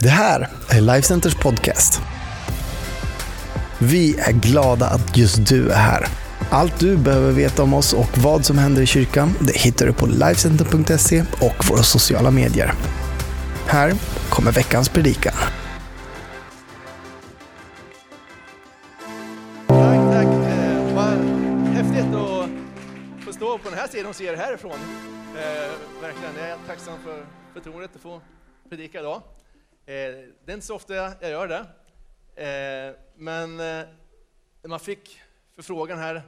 Det här är Lifecenters podcast. Vi är glada att just du är här. Allt du behöver veta om oss och vad som händer i kyrkan det hittar du på Lifecenter.se och våra sociala medier. Här kommer veckans predikan. Tack, tack. Eh, vad häftigt att få stå på den här sidan och se er härifrån. Eh, verkligen, jag är tacksam för förtroendet att få predika idag. Eh, det är inte så ofta jag gör det. Eh, men eh, man fick förfrågan här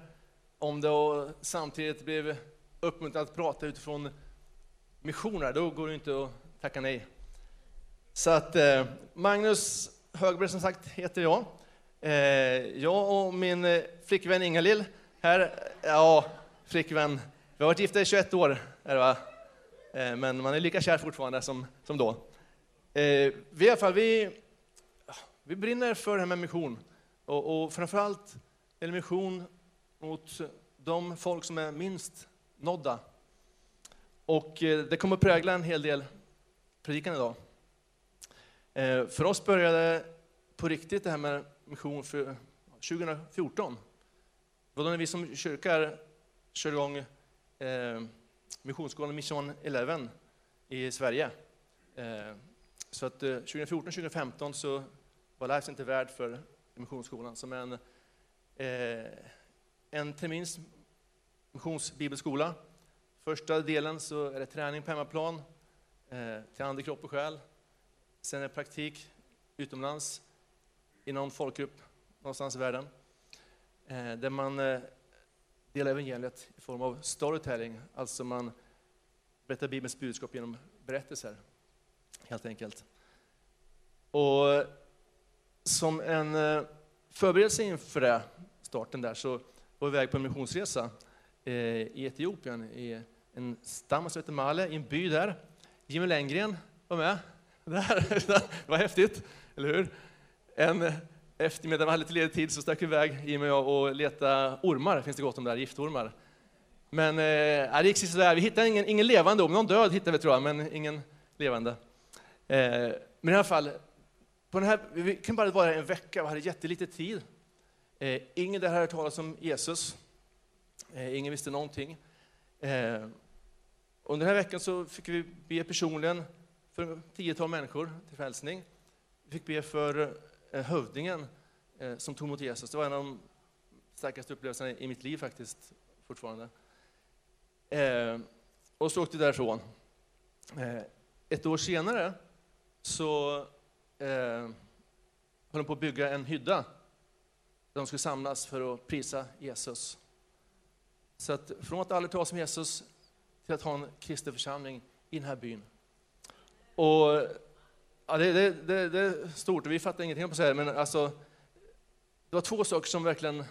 om det och samtidigt blev uppmuntrad att prata utifrån missioner, då går det inte att tacka nej. Så att eh, Magnus Högberg som sagt heter jag. Eh, jag och min eh, flickvän Ingalill här, ja, flickvän, vi har varit gifta i 21 år, är det va? Eh, men man är lika kär fortfarande som, som då. Eh, vi, i alla fall, vi, vi brinner för det här med mission, och, och framförallt en mission mot de folk som är minst nådda. Och eh, det kommer att prägla en hel del predikan idag. Eh, För oss började på riktigt det här med mission för 2014. Det var då när vi som kyrka körde igång eh, missionsskolan Mission 11 i Sverige. Eh, så att eh, 2014-2015 så var Lifes Inte värd för missionsskolan som en, eh, en termins missionsbibelskola. Första delen så är det träning på hemmaplan, eh, till ande, kropp och själ. Sen är det praktik utomlands i någon folkgrupp någonstans i världen. Eh, där man eh, delar evangeliet i form av storytelling, alltså man berättar Bibelns budskap genom berättelser, helt enkelt. Och som en eh, förberedelse inför det, starten där, så var vi iväg på en missionsresa eh, i Etiopien, i en stam som heter Male, i en by där. Jimmy Lenngren var med. Där. Det var häftigt, eller hur? En eftermiddag, vi hade lite ledig tid, så stack vi iväg, Jimmy och jag, och letade ormar, finns det gott om där, giftormar. Men eh, det gick sådär, vi hittade ingen, ingen levande orm, någon död hittade vi tror jag, men ingen levande. Eh, men i alla fall, på den här, vi kunde bara vara en vecka, vi hade jättelite tid. Eh, ingen där hade hört talas om Jesus. Eh, ingen visste någonting. Eh, under den här veckan så fick vi be personligen för ett tiotal människor till frälsning. Vi fick be för eh, hövdingen eh, som tog emot Jesus. Det var en av de starkaste upplevelserna i mitt liv faktiskt, fortfarande. Eh, och så åkte vi därifrån. Eh, ett år senare så eh, höll de på att bygga en hydda där de skulle samlas för att prisa Jesus. Så att från att aldrig ta som Jesus till att ha en kristen församling i den här byn. Och ja, det, det, det, det är stort, vi fattar ingenting på så här, men alltså, det var två saker som verkligen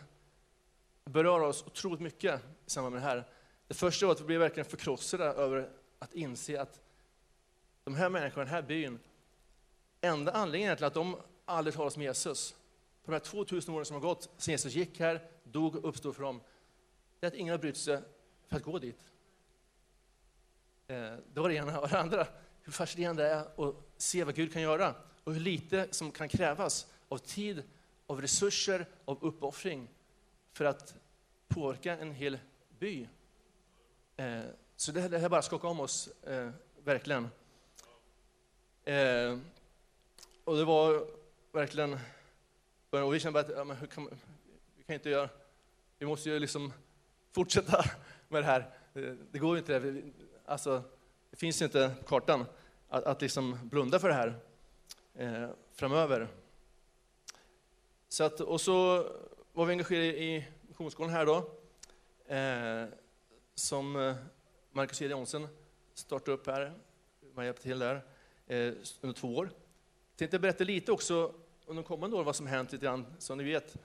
berör oss otroligt mycket i samband med det här. Det första var att vi blev verkligen förkrossade över att inse att de här människorna, den här byn, enda anledningen till att de aldrig talas om Jesus, på de här 2000 åren som har gått sedan Jesus gick här, dog och uppstod för dem, det är att ingen har brytt sig för att gå dit. Eh, det var det ena. Och det andra, hur fascinerande det är att se vad Gud kan göra och hur lite som kan krävas av tid, av resurser, av uppoffring för att påverka en hel by. Eh, så det, det här bara skakar om oss, eh, verkligen. Och det var verkligen, och vi kände bara att ja, men hur kan, vi kan inte göra, vi måste ju liksom fortsätta med det här. Det, går ju inte, det. Alltså, det finns ju inte kartan att, att liksom blunda för det här eh, framöver. Så att, och så var vi engagerade i missionsskolan här då, eh, som eh, Marcus E. Jonsen startade upp här, man hjälpte till där, eh, under två år. Jag tänkte berätta lite också under de kommande åren vad som hänt lite grann, så ni vet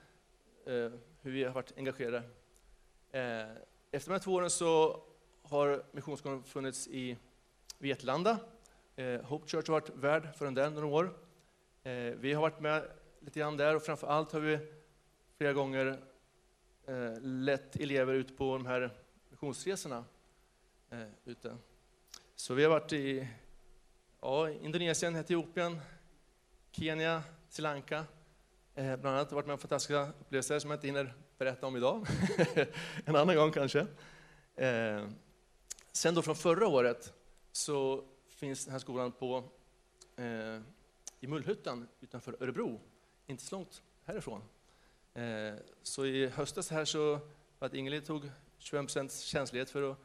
eh, hur vi har varit engagerade. Eh, efter de här två åren så har missionsgården funnits i Vetlanda. Eh, Hope Church har varit värd för den där några år. Eh, vi har varit med lite grann där och framför allt har vi flera gånger eh, lett elever ut på de här missionsresorna eh, ute. Så vi har varit i ja, Indonesien, Etiopien, Kenya, Sri Lanka. Eh, bland annat varit med om fantastiska upplevelser som jag inte hinner berätta om idag. en annan gång kanske. Eh, sen då från förra året så finns den här skolan på, eh, i Mullhyttan utanför Örebro, inte så långt härifrån. Eh, så i höstas här så var att Ingrid tog 25 procents känslighet för att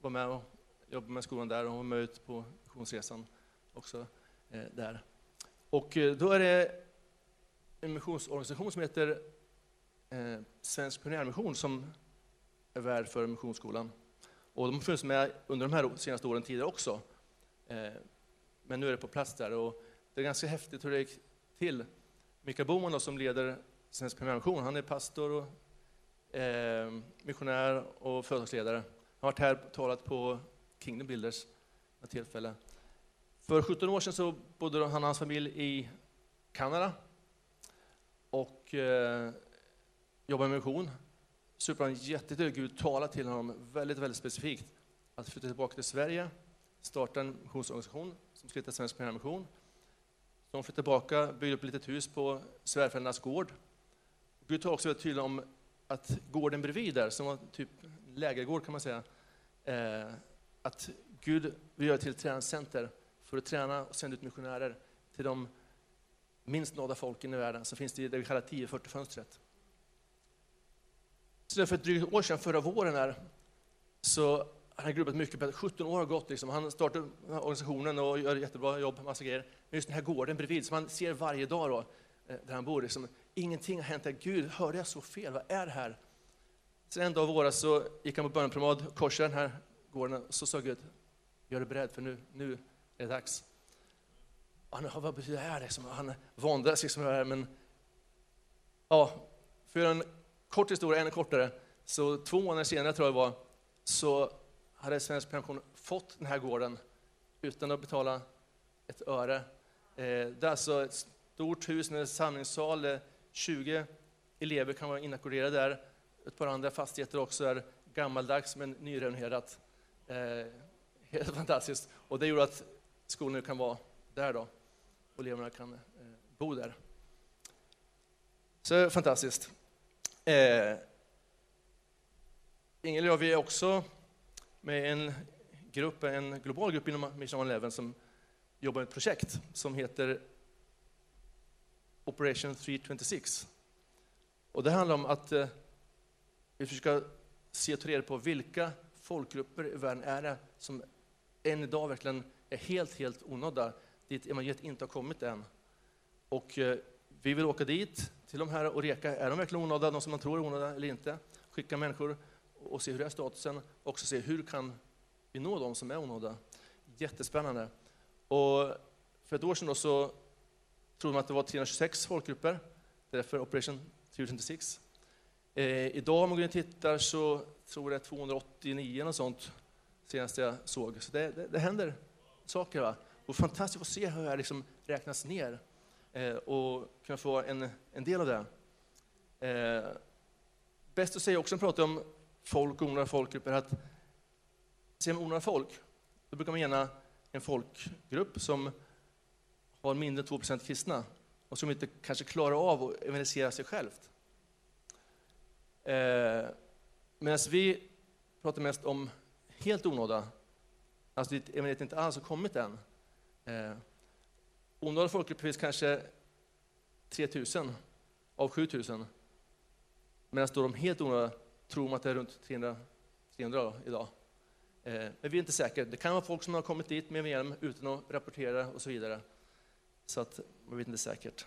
vara med och jobba med skolan där och hon var med ut på missionsresan också eh, där. Och eh, då är det en missionsorganisation som heter eh, Svensk Pionjärmission som är värd för Missionsskolan. Och de har funnits med under de här senaste åren tidigare också. Eh, men nu är det på plats där och det är ganska häftigt hur det gick till. Mikael Boman då, som leder Svensk Pionjärmission, han är pastor och eh, missionär och företagsledare. Han har varit här och talat på Kingdom Builders ett tillfälle. För 17 år sedan så bodde han och hans familj i Kanada och eh, jobbade med mission. Så upplevde han jättetydligt Gud talade till honom väldigt, väldigt specifikt att flytta tillbaka till Sverige, starta en missionsorganisation som skulle heta Svensk Pionjärmission. De flyttade tillbaka, byggde upp ett litet hus på svärföräldrarnas gård. Gud talade också väldigt tydligt om att gården bredvid där, som var typ lägergård kan man säga, eh, att Gud vill göra till ett träningscenter för att träna och sända ut missionärer till de minst nådda folken i världen, så finns det det vi kallar 1040-fönstret. Så för ett drygt år sedan, förra våren, här, så han har grubblat mycket på 17 år har gått. Liksom. Han startade organisationen och gör jättebra jobb, massa grejer. Men just den här gården bredvid, som han ser varje dag då, eh, där han bor, liksom, ingenting har hänt där. Gud, hörde jag så fel? Vad är det här? Sen en dag i våras så gick han på bönepromenad, korsade den här gården, och så sa Gud, gör dig beredd för nu, nu är det dags. Han, vad betyder det här? Liksom? Han våndas liksom det här, men ja, för en kort historia, ännu kortare, så två månader senare tror jag det var, så hade Svensk Pension fått den här gården utan att betala ett öre. Eh, det är alltså ett stort hus med samlingssal, eh, 20 elever kan vara inackorderade där, ett par andra fastigheter också är gammaldags men nyrenoverat. Eh, helt fantastiskt. Och det gjorde att skolorna kan vara där då, och eleverna kan eh, bo där. Så fantastiskt. Eh, Ingel och jag, vi är också med en grupp, en global grupp inom Mission Eleven som jobbar med ett projekt som heter Operation 326. Och det handlar om att eh, vi försöker se och ta reda på vilka folkgrupper i världen är det som än idag verkligen är helt, helt onådda, dit evangeliet inte har kommit än. Och eh, vi vill åka dit, till de här och reka, är de verkligen onådda, de som man tror är onådda eller inte? Skicka människor och se hur är statusen, och också se hur kan vi nå de som är onådda? Jättespännande. Och för ett år sedan så trodde man att det var 326 folkgrupper, därför Operation 326. Eh, idag om man går in och tittar så tror jag det är 289 och sånt, senast jag såg. Så det, det, det händer saker. Va? Och fantastiskt att se hur det här liksom räknas ner eh, och kunna få en, en del av det. Eh, bäst att säga också, när man pratar om folk och onödiga folkgrupper, att ser man onödiga folk, då brukar man mena en folkgrupp som har mindre än 2% kristna och som inte kanske klarar av att evangelisera sig självt. Eh, Medan vi pratar mest om helt onådda, alltså dit evangeliet inte alls har kommit än. Eh, onådade folkgrupper finns kanske 3000 av 7000. Medan de helt onådade tror man att det är runt 300, 300 idag. Eh, men vi är inte säkra. Det kan vara folk som har kommit dit med VM utan att rapportera och så vidare. Så att man vet inte säkert.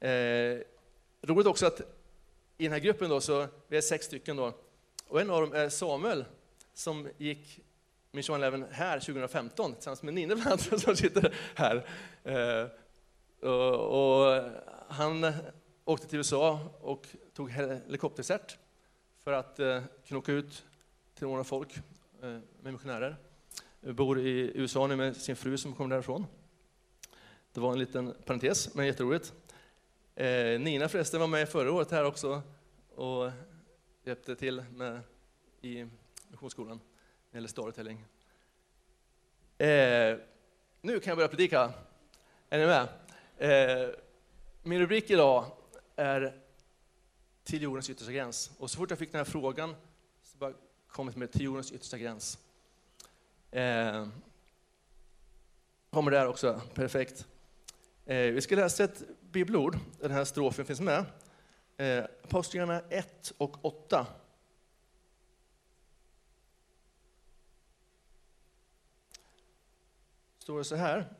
Eh, roligt också att i den här gruppen då, så vi är sex stycken då, och en av dem är Samuel som gick Mission Eleven här 2015 tillsammans med Nina bland annat som sitter här. Eh, och, och han åkte till USA och tog helikoptercert för att eh, kunna åka ut till några folk eh, med missionärer. Bor i USA nu med sin fru som kommer därifrån. Det var en liten parentes, men jätteroligt. Eh, Nina förresten var med förra året här också och hjälpte till med, i missionsskolan när det gäller storytelling. Eh, nu kan jag börja predika. Är ni med? Eh, min rubrik idag är Till jordens yttersta gräns. Och så fort jag fick den här frågan så bara kommit med Till jordens yttersta gräns. Eh, kommer där också, perfekt. Eh, vi ska läsa ett bibelord, den här strofen finns med. Eh, Apostlagärningarna 1 och 8. Står det så här.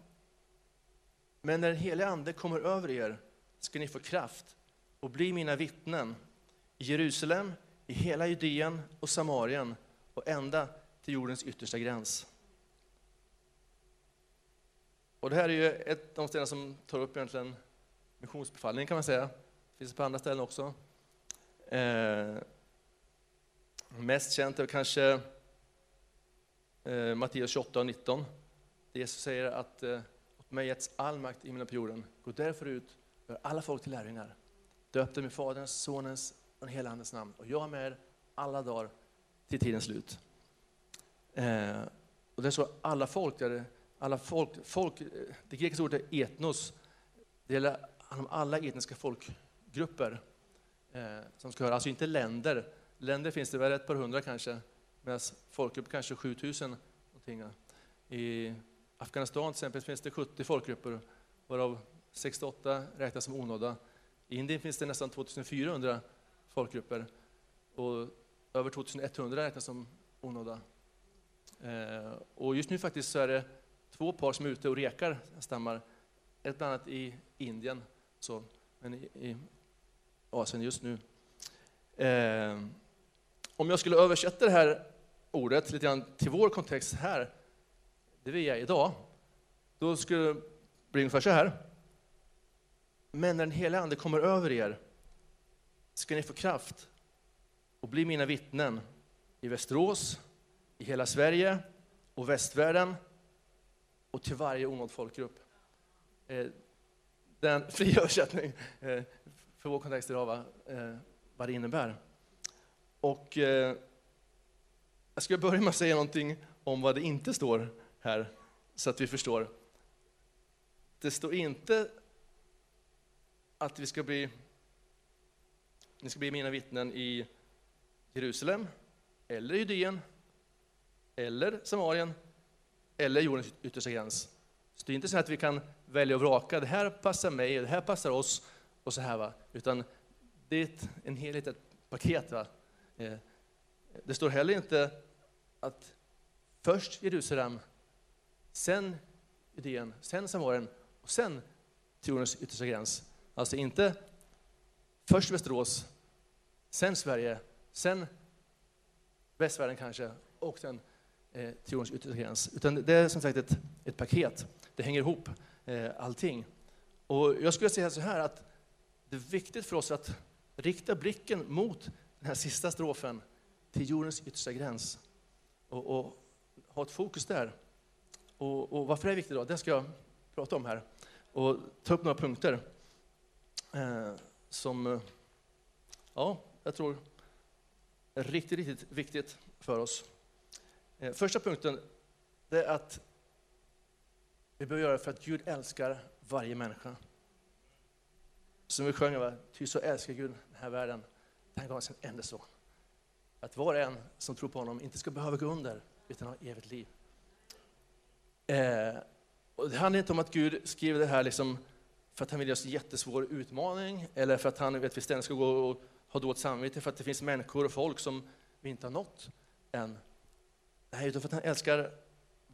Men när den helige Ande kommer över er ska ni få kraft och bli mina vittnen i Jerusalem, i hela Judeen och Samarien och ända till jordens yttersta gräns. Och det här är ju ett av de ställen som tar upp egentligen missionsbefallningen kan man säga. Det finns på andra ställen också. Eh, mest känt är kanske eh, Matteus 28 och 19. Jesus säger att eh, åt mig getts all makt i himlen på jorden. Gå därför ut och gör alla folk till lärjungar. Döp dem i Faderns, Sonens och den helige Andens namn. Och jag är med er alla dagar till tidens slut. Eh, och det står alla folk, där, alla folk, folk, eh, det grekiska ordet är etnos. Det gäller alla etniska folkgrupper eh, som ska höra, alltså inte länder. Länder finns det väl ett par hundra kanske, medan folkgrupper kanske 7000. Någonting. I Afghanistan till exempel finns det 70 folkgrupper, varav 68 räknas som onådda. I Indien finns det nästan 2400 folkgrupper och över 2100 räknas som onådda. Eh, och just nu faktiskt så är det två par som är ute och rekar stammar. Ett bland annat i Indien, så, men i, i Asien just nu. Eh, om jag skulle översätta det här ordet lite grann till vår kontext här, det vi är idag, då skulle det bli ungefär så här. Men när den heliga Ande kommer över er ska ni få kraft och bli mina vittnen i Västerås, i hela Sverige och västvärlden och till varje onådd folkgrupp. Eh, den fria översättning eh, för vår kontext idag, va? Eh, vad det innebär. Och jag ska börja med att säga någonting om vad det inte står här, så att vi förstår. Det står inte att vi ska bli, ni ska bli mina vittnen i Jerusalem, eller Judeen, eller Samarien, eller jordens yttersta gräns. Så det är inte så att vi kan välja och vraka, det här passar mig, det här passar oss, och så här. Va? Utan det är ett, en helhet, ett paket. Va? Eh, det står heller inte att först Jerusalem, sen idén, sen Samarien och sen till yttersta gräns. Alltså inte först Västerås, sen Sverige, sen västvärlden kanske och sen eh, till yttersta gräns. Utan det är som sagt ett, ett paket. Det hänger ihop eh, allting. Och jag skulle säga så här att det är viktigt för oss att rikta blicken mot den här sista strofen, till jordens yttersta gräns. Och, och ha ett fokus där. Och, och varför det är viktigt då? Det ska jag prata om här. Och ta upp några punkter eh, som eh, ja, jag tror är riktigt, riktigt viktigt för oss. Eh, första punkten det är att vi behöver göra det för att Gud älskar varje människa. Som vi sjöng, ty så älskar Gud den här världen. Den gav sin enda son. Att var och en som tror på honom inte ska behöva gå under, utan ha evigt liv. Eh, och det handlar inte om att Gud skriver det här liksom för att han vill ge oss en jättesvår utmaning, eller för att han vet att vi ständigt ska gå och ha dåligt samvete för att det finns människor och folk som vi inte har nått än. Nej, utan för att han älskar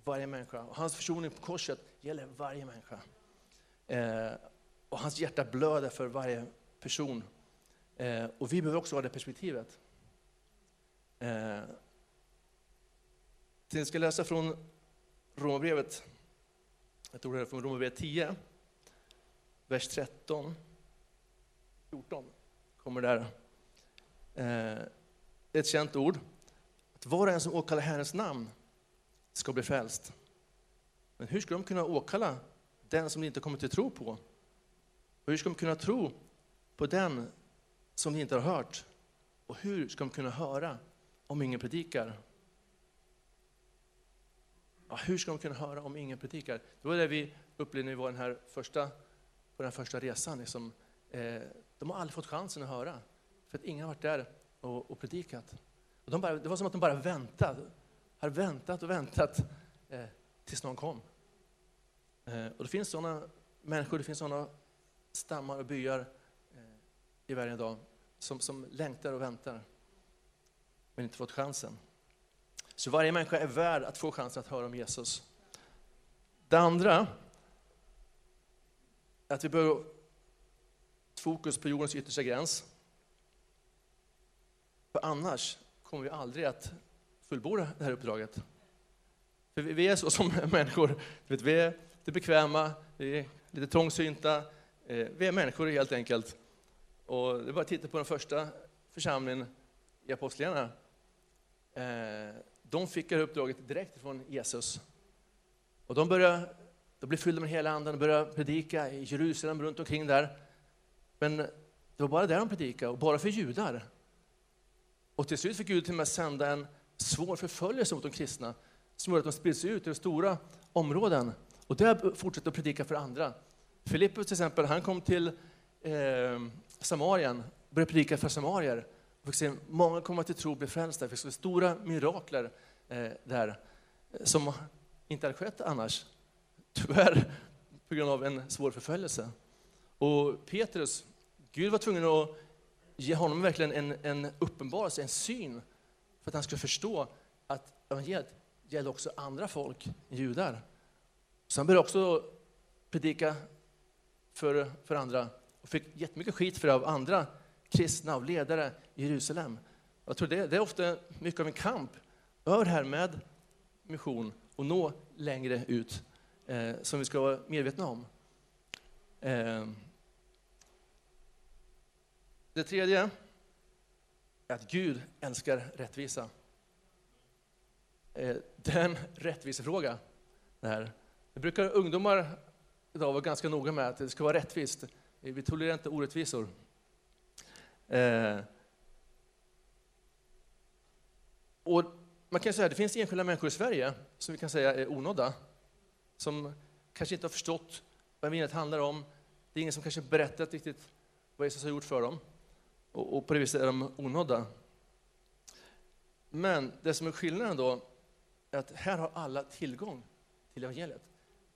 varje människa. Och hans försoning på korset gäller varje människa. Eh, och hans hjärta blöder för varje person. Eh, och vi behöver också ha det perspektivet. Eh, jag ska läsa från Romarbrevet, jag tror det är från Romarbrevet 10, vers 13, 14 kommer där. Eh, ett känt ord. Att var och en som åkallar Herrens namn ska bli frälst. Men hur ska de kunna åkalla den som de inte kommer till tro på? Och hur ska de kunna tro på den som de inte har hört? Och hur ska de kunna höra om ingen predikar? Ja, hur ska de kunna höra om ingen predikar? Det var det vi upplevde när vi var den här första på den första resan, liksom, eh, de har aldrig fått chansen att höra. För att ingen har varit där och, och predikat. Och de bara, det var som att de bara väntade, har väntat och väntat eh, tills någon kom. Eh, och det finns sådana människor, det finns sådana stammar och byar eh, i världen idag som, som längtar och väntar, men inte fått chansen. Så varje människa är värd att få chansen att höra om Jesus. Det andra är att vi behöver fokus på jordens yttersta gräns. För annars kommer vi aldrig att fullborda det här uppdraget. För vi är så som människor, vet, vi är lite bekväma, vi är lite trångsynta, eh, vi är människor helt enkelt. Och det är bara att titta på den första församlingen i Apostlagärningarna. Eh, de fick det här uppdraget direkt från Jesus. Och de började, de blev fyllda med hela anden och började predika i Jerusalem, runt omkring där. Men det var bara där de predikade, och bara för judar. Och till slut fick Gud till och med sända en svår förföljelse mot de kristna, som gjorde att de spreds ut i stora områden. Och där fortsatte att predika för andra. Filippus till exempel, han kom till eh, Samarien, började predika för samarier. Fick se många komma till tro och bli frälsta. fick se stora mirakler eh, där, eh, som inte hade skett annars. Tyvärr, på grund av en svår förföljelse. Och Petrus, Gud var tvungen att ge honom verkligen en, en uppenbarelse, en syn, för att han skulle förstå att evangeliet gäller också andra folk, judar. Så han började också predika för, för andra och fick jättemycket skit för det av andra kristna och ledare i Jerusalem. Jag tror det, det är ofta mycket av en kamp över det här med mission och nå längre ut, eh, som vi ska vara medvetna om. Eh, det tredje är att Gud älskar rättvisa. Eh, det är en rättvisefråga. Det, här. det brukar ungdomar idag vara ganska noga med att det ska vara rättvist. Vi tolererar inte orättvisor. Eh, och man kan säga att det finns enskilda människor i Sverige som vi kan säga är onådda, som kanske inte har förstått vad evangeliet handlar om. Det är ingen som kanske berättat riktigt vad Jesus har gjort för dem. Och, och på det viset är de onådda. Men det som är skillnaden då, är att här har alla tillgång till evangeliet.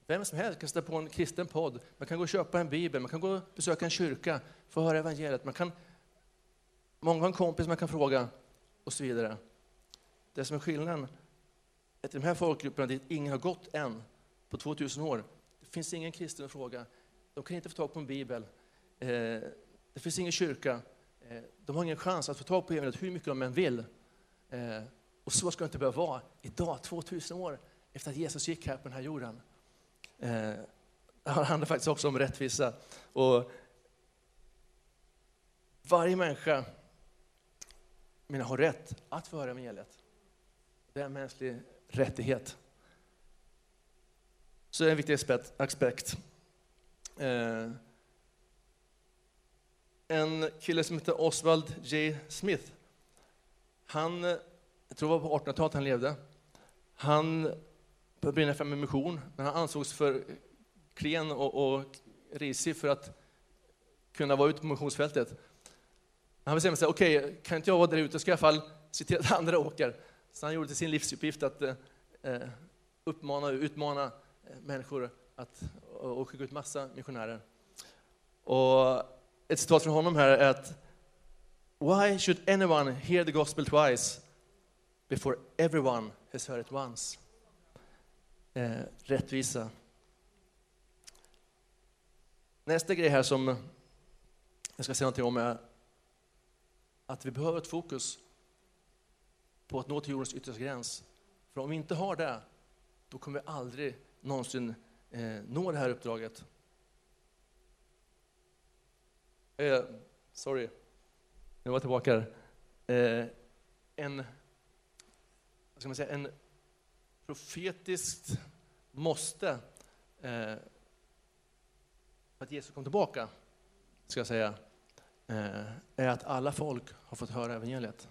Vem som helst kan sätta på en kristen podd, man kan gå och köpa en bibel, man kan gå och besöka en kyrka, få höra evangeliet. Man kan, många har en kompis man kan fråga och så vidare. Det som är skillnaden är att de här folkgrupperna dit ingen har gått än på 2000 år, det finns ingen kristen att fråga. De kan inte få tag på en bibel. Eh, det finns ingen kyrka. Eh, de har ingen chans att få tag på evangeliet hur mycket de än vill. Eh, och så ska det inte behöva vara idag, 2000 år efter att Jesus gick här på den här jorden. Eh, det handlar faktiskt också om rättvisa. Och varje människa menar, har rätt att få höra evangeliet. Det är en mänsklig rättighet. Så det är en viktig aspekt. Eh, en kille som heter Oswald J. Smith, han, jag tror det var på 1800-talet han levde, han började brinna för med mission, men han ansågs för klen och, och risig för att kunna vara ute på missionsfältet. Han bestämde sig, okej, okay, kan inte jag vara där ute, ska jag i alla fall se till att andra åker. Så han gjorde till sin livsuppgift att eh, uppmana och utmana eh, människor att, och skicka ut massa missionärer. Och ett citat från honom här är att Why should anyone hear the gospel twice before everyone has heard it once? Eh, rättvisa. Nästa grej här som jag ska säga någonting om är att vi behöver ett fokus på att nå till jordens yttersta gräns. För om vi inte har det, då kommer vi aldrig någonsin eh, nå det här uppdraget. Eh, sorry, nu var jag tillbaka. Eh, en, vad ska man säga, en profetiskt måste eh, för att Jesus kom tillbaka, ska jag säga, eh, är att alla folk har fått höra evangeliet.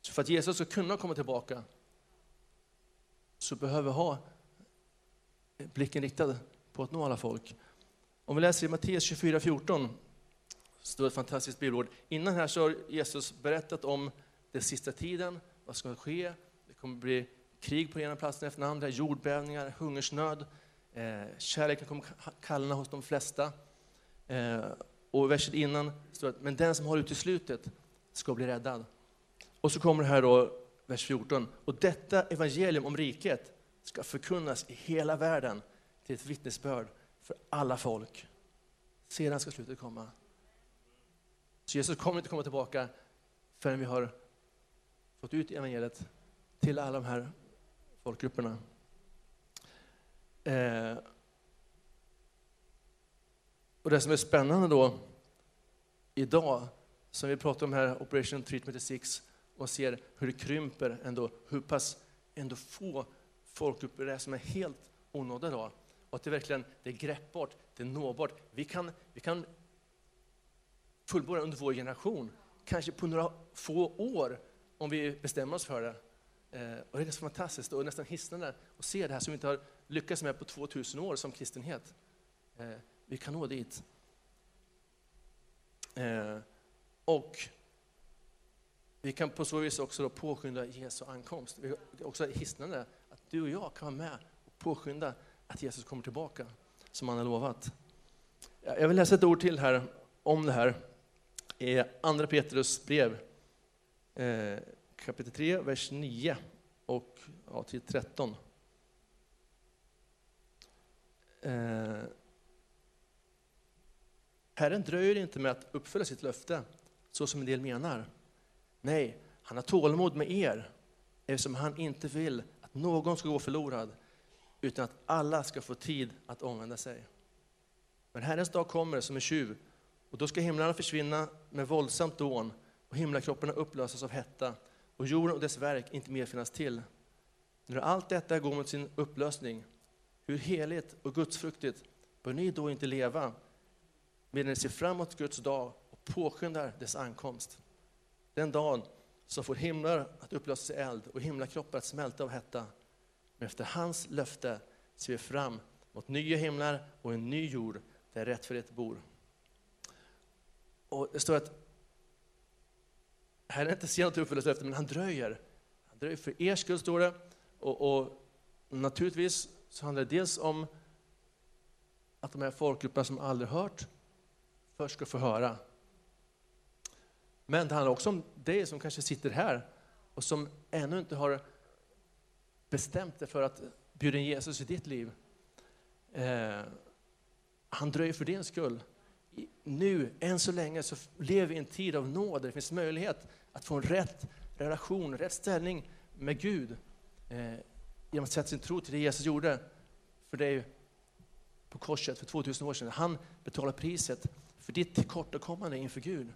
Så för att Jesus ska kunna komma tillbaka så behöver vi ha blicken riktad på att nå alla folk. Om vi läser i Matteus 24.14, står ett fantastiskt bibelord. Innan här så har Jesus berättat om den sista tiden, vad som ska ske? Det kommer bli krig på ena platsen efter den andra, jordbävningar, hungersnöd. Eh, kärleken kommer kallna hos de flesta. Eh, och verset innan står att, men den som har ut till slutet ska bli räddad. Och så kommer det här då, vers 14. Och detta evangelium om riket ska förkunnas i hela världen till ett vittnesbörd för alla folk. Sedan ska slutet komma. Så Jesus kommer inte komma tillbaka förrän vi har fått ut evangeliet till alla de här folkgrupperna. Eh, och det som är spännande då idag, som vi pratar om här, Operation Treatment 6, och ser hur det krymper ändå, hur pass ändå få folkgrupper det är som är helt onådda idag. Och att det verkligen det är greppbart, det är nåbart. Vi kan, vi kan fullborda under vår generation, kanske på några få år, om vi bestämmer oss för det. Eh, och det är så fantastiskt och nästan hisnande att se det här som vi inte har lyckats med på 2000 år som kristenhet. Eh, vi kan nå dit. Eh, och vi kan på så vis också då påskynda Jesu ankomst. Det är också hisnande att du och jag kan vara med och påskynda att Jesus kommer tillbaka, som han har lovat. Eh, jag vill läsa ett ord till här om det här. I Andra Petrus brev, eh, kapitel 3, vers 9 och ja, till 13. Eh, Herren dröjer inte med att uppfylla sitt löfte, så som en del menar. Nej, han har tålamod med er, eftersom han inte vill att någon ska gå förlorad, utan att alla ska få tid att omvända sig. Men Herrens dag kommer som en tjuv, och då ska himlarna försvinna med våldsamt dån och himlakropparna upplösas av hetta och jorden och dess verk inte mer finnas till. När allt detta går mot sin upplösning, hur heligt och gudsfruktigt bör ni då inte leva medan ni ser fram emot Guds dag och påskyndar dess ankomst. Den dagen som får himlar att upplösas i eld och himlakroppar att smälta av hetta. Men efter hans löfte ser vi fram mot nya himlar och en ny jord där rättfärdighet bor. Och det står att Herren inte sen att uppfylla löftet, men han dröjer. Han dröjer för er skull, står det. Och, och naturligtvis så handlar det dels om att de här folkgrupperna som aldrig hört först ska få höra. Men det handlar också om dig som kanske sitter här och som ännu inte har bestämt dig för att bjuda in Jesus i ditt liv. Eh, han dröjer för din skull. Nu, än så länge, så lever vi i en tid av nåd. där Det finns möjlighet att få en rätt relation, rätt ställning med Gud. Eh, genom att sätta sin tro till det Jesus gjorde för dig på korset för 2000 år sedan. Han betalade priset för ditt tillkortakommande inför Gud.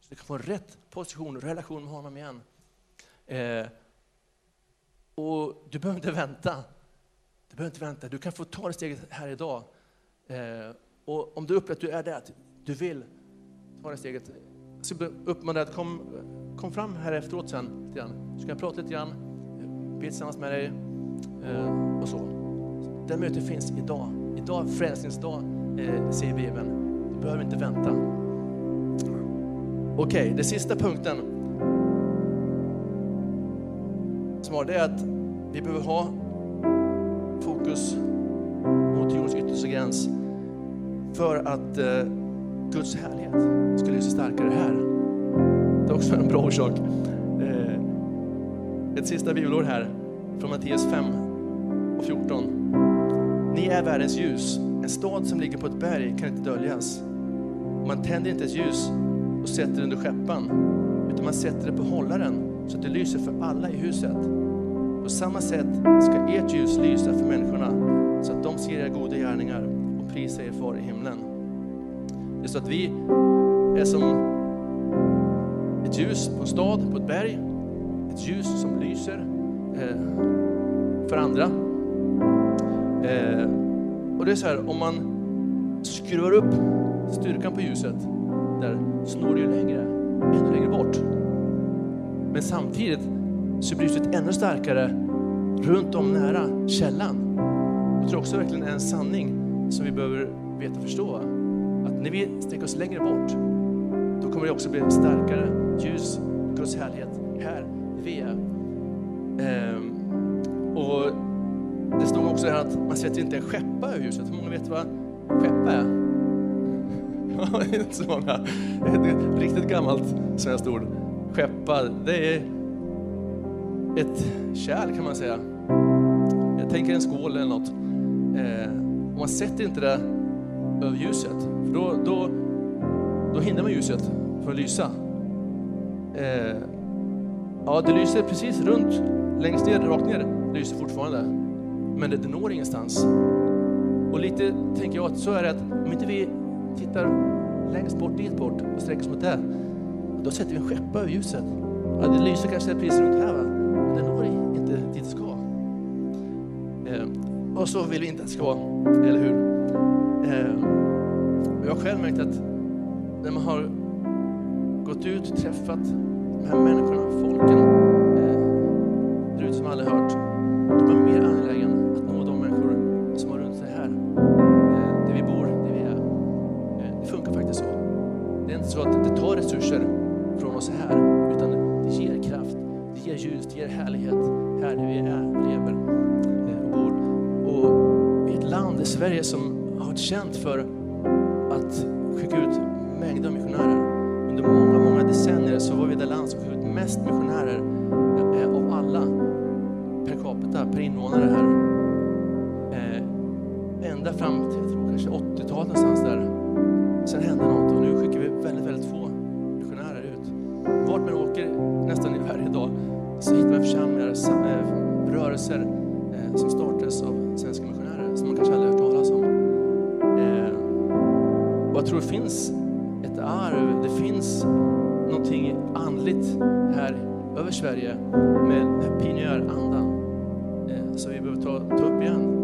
Så du kan få en rätt position och relation med honom igen. Eh, och du behöver inte vänta. Du behöver inte vänta. Du kan få ta det steget här idag. Eh, och om du upplever att du är där, att du vill ta det steget. så uppmanar dig att kom, kom fram här efteråt sen. Så kan jag prata lite grann, be tillsammans med dig eh, och så. Det mötet finns idag. Idag, frälsningsdag, eh, säger Bibeln. Du behöver inte vänta. Okej, okay, den sista punkten som har det är att vi behöver ha fokus mot jordens yttersta gräns för att eh, Guds härlighet ska lysa starkare här. Det är också en bra orsak. Eh, ett sista bibelord här från Matteus 5 och 14. Ni är världens ljus. En stad som ligger på ett berg kan inte döljas. Man tänder inte ett ljus och sätter det under skeppan, utan man sätter det på hållaren så att det lyser för alla i huset. På samma sätt ska ert ljus lysa för människorna så att de ser era goda gärningar och prisar er far i himlen. Det är så att vi är som ett ljus på en stad, på ett berg. Ett ljus som lyser eh, för andra. Eh, och det är så här, om man skruvar upp styrkan på ljuset där så når det ju längre, ännu längre bort. Men samtidigt så blir ljuset ännu starkare runt om nära källan. Jag tror också verkligen är en sanning som vi behöver veta och förstå. Att när vi sträcker oss längre bort, då kommer det också bli starkare ljus, Guds härlighet här vi är. Ehm. Det här att man sätter inte en skeppa över ljuset. Hur många vet vad skeppa är? det är inte så många. Det är ett riktigt gammalt svenskt ord. Skeppa, det är ett kärl kan man säga. Jag tänker en skål eller något. Eh, man sätter inte det över ljuset, för då, då, då hindrar man ljuset från att lysa. Eh, ja, det lyser precis runt, längst ner, rakt ner, det lyser fortfarande men det, når ingenstans. Och lite tänker jag att så är det att om inte vi tittar längst bort, dit bort och sträcker oss mot det, då sätter vi en skeppa över ljuset. Ja, det lyser kanske precis runt här, va? men det når inte dit det ska. Eh, och så vill vi inte att det ska vara, eller hur? Eh, jag har själv märkt att när man har gått ut och träffat de här människorna, folken, eh, där ute som aldrig hört känt för här över Sverige med pionjärandan eh, som vi behöver ta, ta upp igen.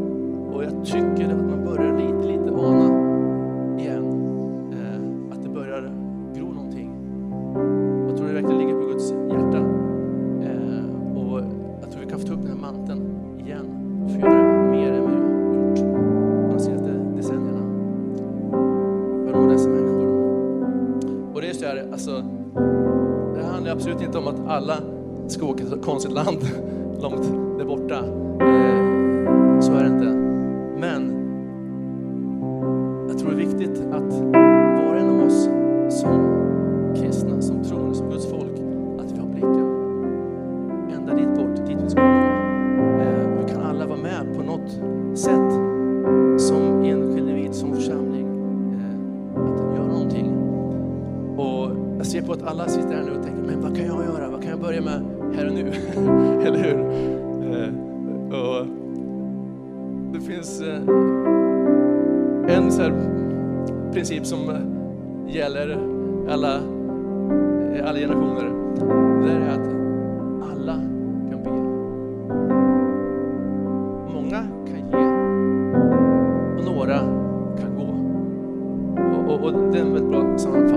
Och jag tycker att man börjar lite, lite ana alla ska åka till ett konstigt land långt Det finns eh, en princip som eh, gäller alla, eh, alla generationer. Det är att alla kan be. Många kan ge och några kan gå. Och, och, och det är en väldigt bra sammanfattning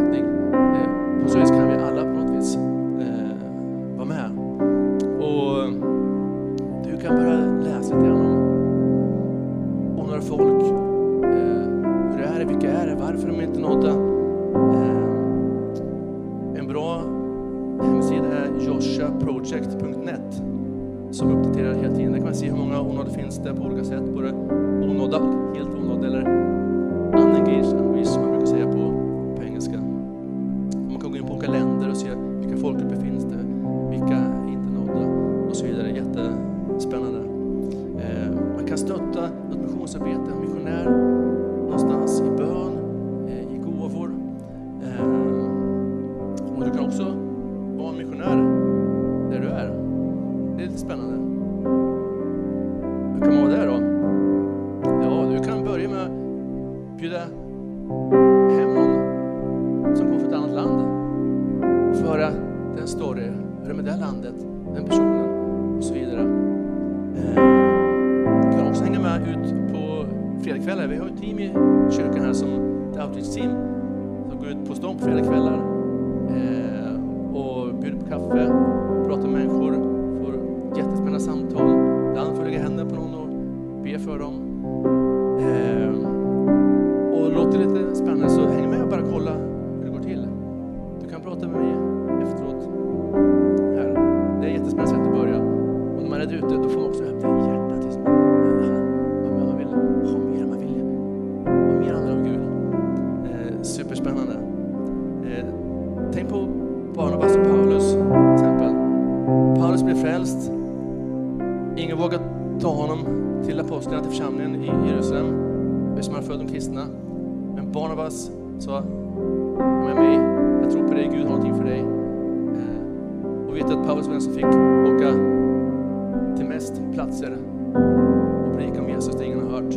Jag vågade ta honom till apostlarna, till församlingen i Jerusalem, eftersom han född de kristna. Men Barnabas sa, med mig, jag tror på dig, Gud har någonting för dig. Eh, och vet att Paulus var den som fick åka till mest platser och predika om Jesus, det ingen har hört.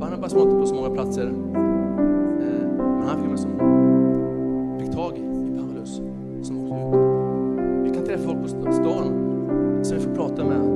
Barnabas var inte på så många platser, eh, men han fick med som fick tag i Paulus som åkte ut. Vi kan träffa folk på stan som vi får prata med,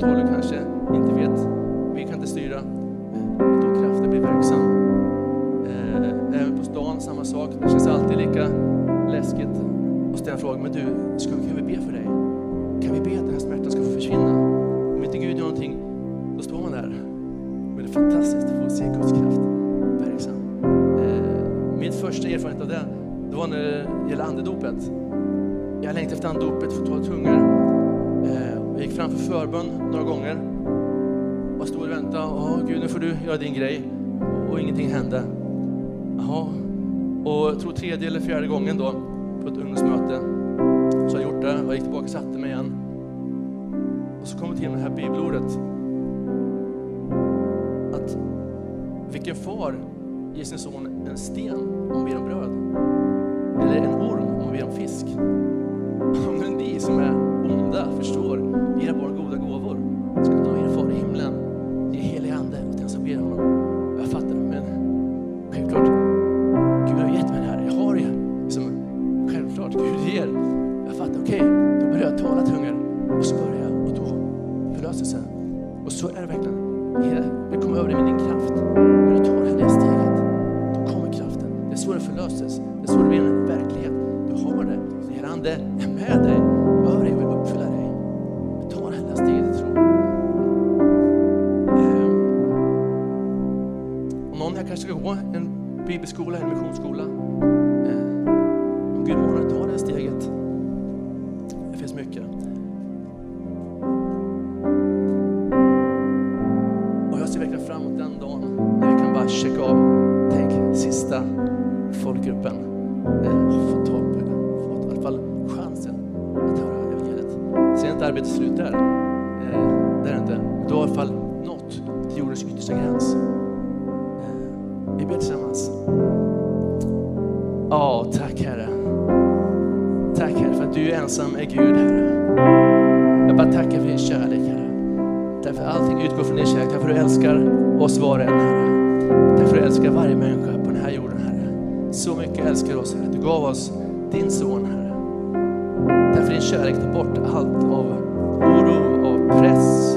där vi och kanske inte vet, vi kan inte styra, då kraften blir verksam. Eh, Även på stan, samma sak. Det känns alltid lika läskigt att ställa frågan, men du, ska, kan vi be för dig? Kan vi be att den här smärtan ska få försvinna? Om inte Gud gör någonting, då står man där. Men det är fantastiskt att få se Guds kraft verksam. Eh, min första erfarenhet av det, det var när det gällde andedopet. Jag längtade efter andedopet för att ta tungor. Jag gick framför förbön några gånger. Och stod och väntade. Åh, Gud, nu får du göra din grej. Och ingenting hände. Jaha. Och jag tror tredje eller fjärde gången då på ett ungdomsmöte så har jag gjort det. Och jag gick tillbaka och satte mig igen. Och så kom det till det här bibelordet. Att vilken far ger sin son en sten om han ber om bröd? Eller en orm om han ber om fisk? Om nu ni som är onda förstår era barn. Tack Herre för att du ensam är Gud Herre. Jag bara tackar för din kärlek Herre. Tack för att allting utgår från din kärlek. Tack för att du älskar oss var och en Herre. Tack för att du älskar varje människa på den här jorden Herre. Så mycket älskar du oss Herre. Du gav oss din son Herre. Tack för din kärlek tar bort allt av oro, av press.